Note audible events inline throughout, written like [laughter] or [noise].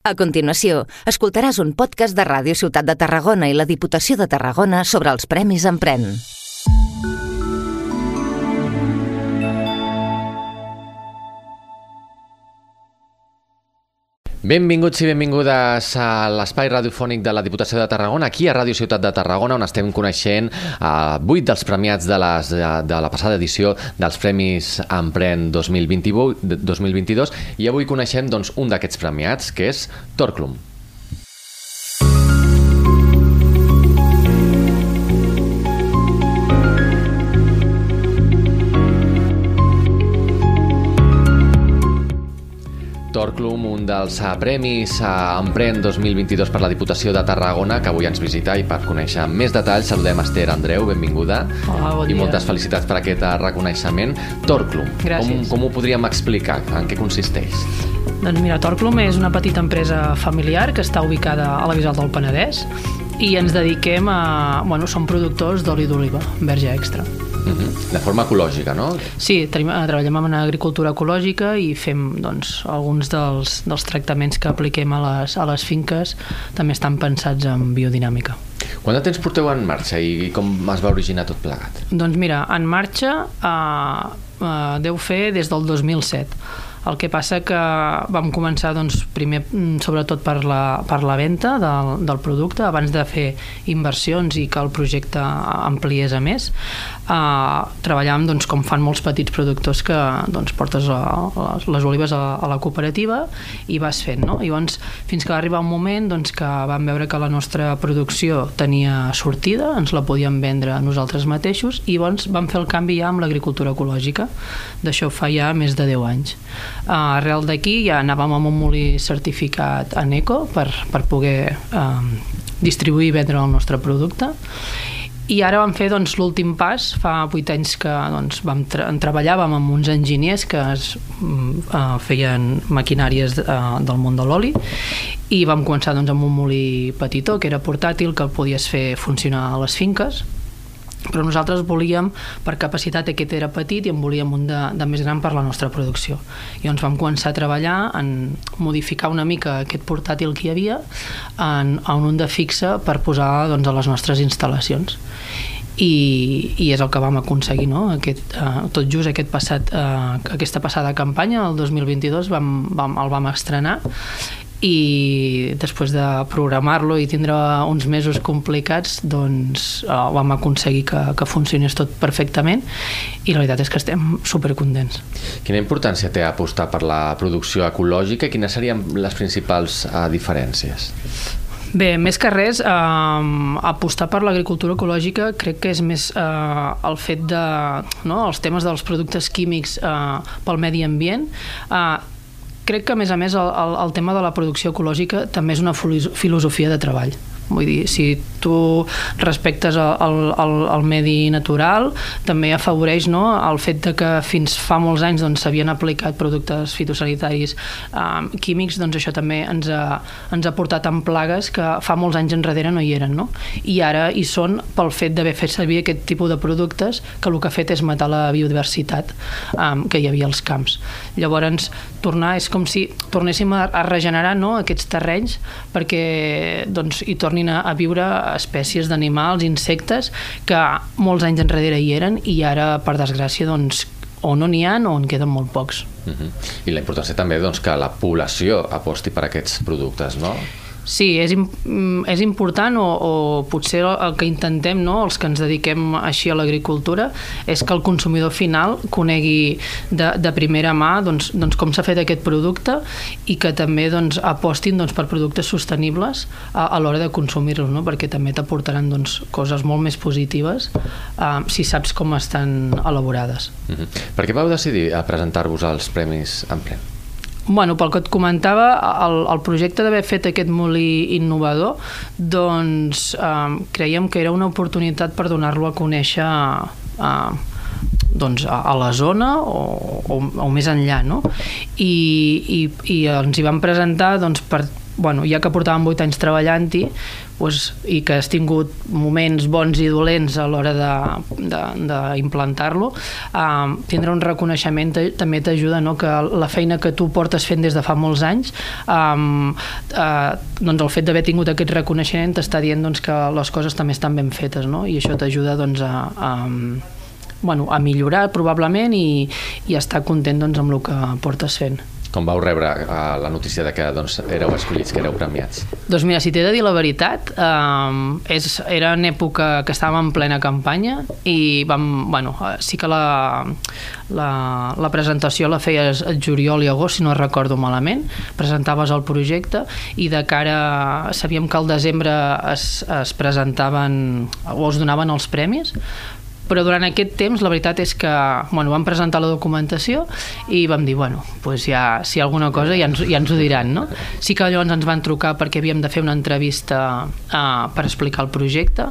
A continuació, escoltaràs un podcast de Ràdio Ciutat de Tarragona i la Diputació de Tarragona sobre els Premis Empren. Benvinguts i benvingudes a l'espai radiofònic de la Diputació de Tarragona, aquí a Ràdio Ciutat de Tarragona, on estem coneixent eh, vuit dels premiats de, les, de, de la passada edició dels Premis Empren 2021, 2022 i avui coneixem doncs, un d'aquests premiats, que és Torclum. Torclum, un dels uh, premis uh, Empren 2022 per la Diputació de Tarragona, que avui ens visita i per conèixer més detalls saludem Esther Andreu, benvinguda. Hola, bon I dia. moltes felicitats per aquest uh, reconeixement. Torclum, com, com ho podríem explicar? En què consisteix? Doncs mira, Torclum és una petita empresa familiar que està ubicada a la Bisbal del Penedès i ens dediquem a... Bueno, som productors d'oli d'oliva, verge extra. -huh. De forma ecològica, no? Sí, tenim, eh, treballem en agricultura ecològica i fem doncs, alguns dels, dels tractaments que apliquem a les, a les finques també estan pensats en biodinàmica. Quant de temps porteu en marxa i com es va originar tot plegat? Doncs mira, en marxa eh, eh, deu fer des del 2007. El que passa que vam començar doncs, primer mm, sobretot per la, per la venda del, del producte abans de fer inversions i que el projecte ampliés a més uh, treballàvem doncs, com fan molts petits productors que doncs, portes a, les, les olives a, a la cooperativa i vas fent, no? I llavors, fins que va arribar un moment doncs, que vam veure que la nostra producció tenia sortida, ens la podíem vendre nosaltres mateixos i llavors vam fer el canvi ja amb l'agricultura ecològica. D'això fa ja més de 10 anys. Uh, arrel d'aquí ja anàvem amb un molí certificat en eco per, per poder uh, distribuir i vendre el nostre producte. I ara vam fer doncs, l'últim pas, fa 8 anys que doncs, vam tra en treballàvem amb uns enginyers que es, uh, feien maquinàries uh, del món de l'oli. I vam començar doncs, amb un molí petitó que era portàtil, que el podies fer funcionar a les finques però nosaltres volíem, per capacitat aquest era petit i en volíem un de, de més gran per la nostra producció. I doncs vam començar a treballar en modificar una mica aquest portàtil que hi havia en, en un de fixe per posar doncs, a les nostres instal·lacions i, i és el que vam aconseguir no? aquest, uh, tot just aquest passat, uh, aquesta passada campanya el 2022 vam, vam, el vam estrenar i després de programar-lo i tindre uns mesos complicats doncs eh, vam aconseguir que, que funcionés tot perfectament i la veritat és que estem supercontents Quina importància té apostar per la producció ecològica i quines serien les principals uh, diferències? Bé, més que res, eh, apostar per l'agricultura ecològica crec que és més eh, el fet de... No, els temes dels productes químics eh, pel medi ambient. Eh, crec que, a més a més, el, el, el tema de la producció ecològica també és una filos- filosofia de treball. Vull dir, si tu respectes el, el, el, medi natural, també afavoreix no, el fet de que fins fa molts anys doncs, s'havien aplicat productes fitosanitaris eh, químics, doncs això també ens ha, ens ha portat en plagues que fa molts anys enrere no hi eren. No? I ara hi són pel fet d'haver fet servir aquest tipus de productes que el que ha fet és matar la biodiversitat eh, que hi havia als camps. Llavors, tornar és com si tornéssim a, a regenerar no, aquests terrenys perquè doncs, hi tornin a, a viure espècies d'animals, insectes, que molts anys enrere hi eren i ara, per desgràcia, doncs, o no n'hi ha o en queden molt pocs. Uh -huh. I la importància també doncs, que la població aposti per aquests productes, no? Sí, és, mm, és important o, o potser el, que intentem, no, els que ens dediquem així a l'agricultura, és que el consumidor final conegui de, de primera mà doncs, doncs com s'ha fet aquest producte i que també doncs, apostin doncs, per productes sostenibles a, a l'hora de consumir-los, no? perquè també t'aportaran doncs, coses molt més positives eh, si saps com estan elaborades. Uh -huh. Per què vau decidir a presentar-vos als Premis Empren? Bueno, pel que et comentava, el, el projecte d'haver fet aquest molí innovador, doncs eh, creiem que era una oportunitat per donar-lo a conèixer eh, doncs, a, a la zona o, o, o més enllà, no? I, i, i ens hi vam presentar doncs, per bueno, ja que portàvem 8 anys treballant-hi doncs, i que has tingut moments bons i dolents a l'hora d'implantar-lo, eh, tindre un reconeixement també t'ajuda no? que la feina que tu portes fent des de fa molts anys eh, eh, doncs el fet d'haver tingut aquest reconeixement t'està dient doncs, que les coses també estan ben fetes no? i això t'ajuda doncs, a, a bueno, a millorar probablement i, i estar content doncs, amb el que portes fent. Com vau rebre uh, la notícia de que doncs, éreu escollits, que éreu premiats? Doncs mira, si t'he de dir la veritat, eh, és, era en època que estàvem en plena campanya i vam, bueno, sí que la, la, la presentació la feies el juliol i agost, si no recordo malament, presentaves el projecte i de cara, sabíem que al desembre es, es presentaven o es donaven els premis, però durant aquest temps la veritat és que bueno, vam presentar la documentació i vam dir, bueno, pues ja, si alguna cosa ja ens, ja ens ho diran, no? Sí que llavors ens van trucar perquè havíem de fer una entrevista uh, per explicar el projecte,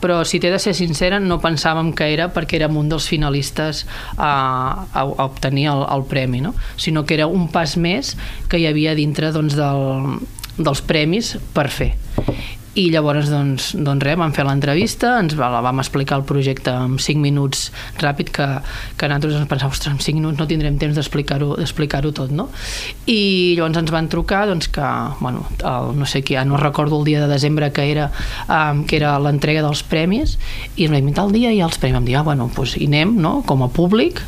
però si t'he de ser sincera no pensàvem que era perquè érem un dels finalistes a, a, a obtenir el, el premi, no? sinó que era un pas més que hi havia dintre doncs, del, dels premis per fer i llavors doncs, doncs res, vam fer l'entrevista ens la vam explicar el projecte en 5 minuts ràpid que, que nosaltres ens pensàvem, ostres, en 5 minuts no tindrem temps d'explicar-ho explicar tot no? i llavors ens van trucar doncs, que, bueno, el, no sé qui, no recordo el dia de desembre que era um, que era l'entrega dels premis i ens vam tal dia i els premis vam dir, ah, bueno, doncs hi anem no? com a públic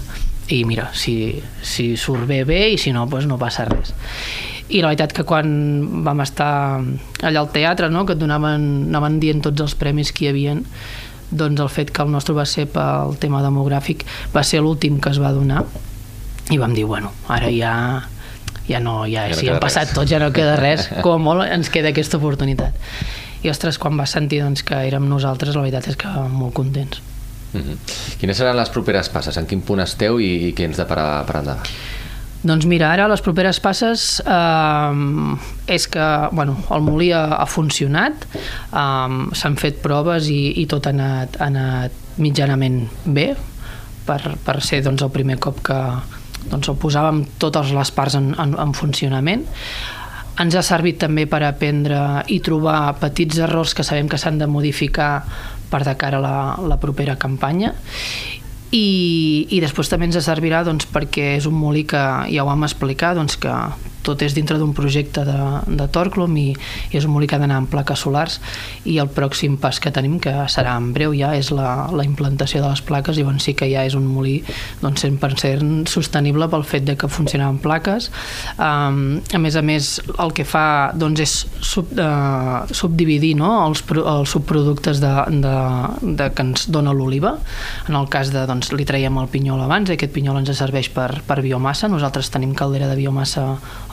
i mira, si, si surt bé, bé i si no, doncs no passa res i la veritat que quan vam estar allà al teatre, no, que et donaven, anaven dient tots els premis que hi havien, doncs el fet que el nostre va ser pel tema demogràfic va ser l'últim que es va donar i vam dir, bueno, ara ja ja no, ja, ja no si hem passat res. tot, ja no queda res, [laughs] com a molt ens queda aquesta oportunitat. I ostres, quan vas sentir doncs, que érem nosaltres, la veritat és que molt contents. Mm -hmm. Quines seran les properes passes? En quin punt esteu i, i què ens de per, per endavant? Doncs mira, ara les properes passes eh, és que bueno, el molí ha, ha funcionat, eh, s'han fet proves i, i tot ha anat, ha anat mitjanament bé per, per ser doncs, el primer cop que doncs, el posàvem totes les parts en, en, en funcionament. Ens ha servit també per aprendre i trobar petits errors que sabem que s'han de modificar per de cara a la, la propera campanya i, i després també ens servirà doncs, perquè és un molí que ja ho vam explicar doncs, que tot és dintre d'un projecte de, de Torclum i, i és un molí que ha d'anar amb plaques solars. I el pròxim pas que tenim, que serà en breu ja, és la, la implantació de les plaques. I llavors sí que ja és un molí doncs, 100% sostenible pel fet de que funciona amb plaques. Um, a més a més el que fa doncs, és sub, uh, subdividir no? els, els subproductes de, de, de que ens dona l'oliva. En el cas de, doncs, li traiem el pinyol abans i aquest pinyol ens serveix per, per biomassa. Nosaltres tenim caldera de biomassa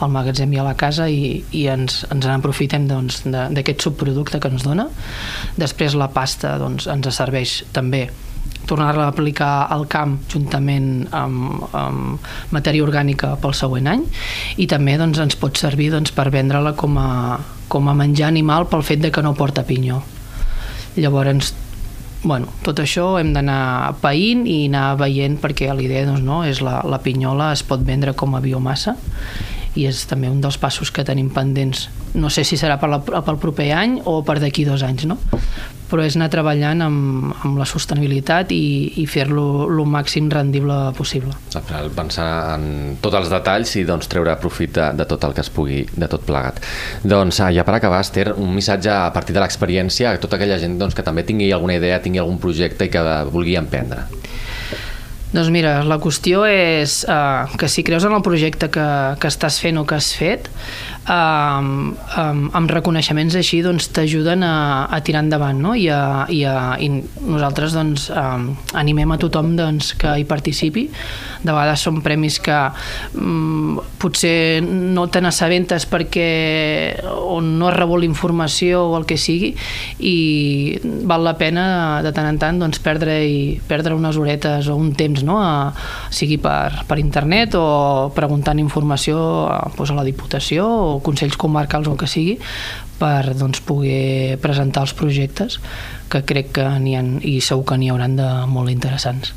al magatzem i a la casa i, i ens, ens en aprofitem doncs, d'aquest doncs, subproducte que ens dona. Després la pasta doncs, ens serveix també tornar-la a aplicar al camp juntament amb, amb matèria orgànica pel següent any i també doncs, ens pot servir doncs, per vendre-la com, a, com a menjar animal pel fet de que no porta pinyó. Llavors, bueno, tot això hem d'anar païnt i anar veient perquè l'idea doncs, no, és la, la pinyola es pot vendre com a biomassa i és també un dels passos que tenim pendents. No sé si serà per la, pel proper any o per d'aquí dos anys, no? però és anar treballant amb, amb la sostenibilitat i, i fer-lo el màxim rendible possible. Pensar en tots els detalls i doncs, treure profit de, de tot el que es pugui, de tot plegat. Doncs ja per acabar, Esther, un missatge a partir de l'experiència a tota aquella gent doncs, que també tingui alguna idea, tingui algun projecte i que vulgui emprendre. Doncs mira, la qüestió és uh, que si creus en el projecte que, que estàs fent o que has fet, uh, um, amb reconeixements així doncs t'ajuden a, a tirar endavant no? I, a, i, a, i nosaltres doncs um, animem a tothom doncs, que hi participi de vegades són premis que um, potser no te n'assabentes perquè o no has rebut informació o el que sigui i val la pena de tant en tant doncs, perdre, i, perdre unes horetes o un temps no? a, sigui per, per internet o preguntant informació a, doncs, a la Diputació o consells comarcals o el que sigui per doncs, poder presentar els projectes que crec que n'hi ha i segur que n'hi hauran de molt interessants.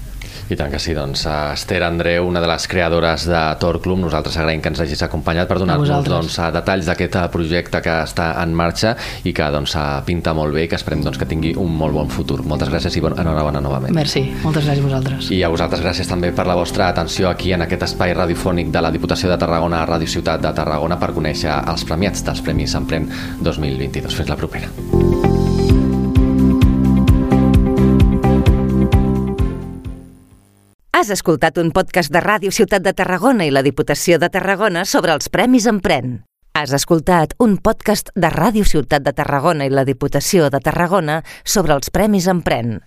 I tant que sí, doncs Esther Andreu, una de les creadores de Tor Club, nosaltres agraïm que ens hagis acompanyat per donar-nos doncs, detalls d'aquest projecte que està en marxa i que doncs, pinta molt bé i que esperem doncs, que tingui un molt bon futur. Moltes gràcies i bon, enhorabona novament. Merci, moltes gràcies a vosaltres. I a vosaltres gràcies també per la vostra atenció aquí en aquest espai radiofònic de la Diputació de Tarragona, Ràdio Ciutat de Tarragona, per conèixer els premiats dels Premis Emprèn 2022. Fins la propera. Has escoltat un podcast de Ràdio Ciutat de Tarragona i la Diputació de Tarragona sobre els Premis Emprèn. Has escoltat un podcast de Ràdio Ciutat de Tarragona i la Diputació de Tarragona sobre els Premis Emprèn.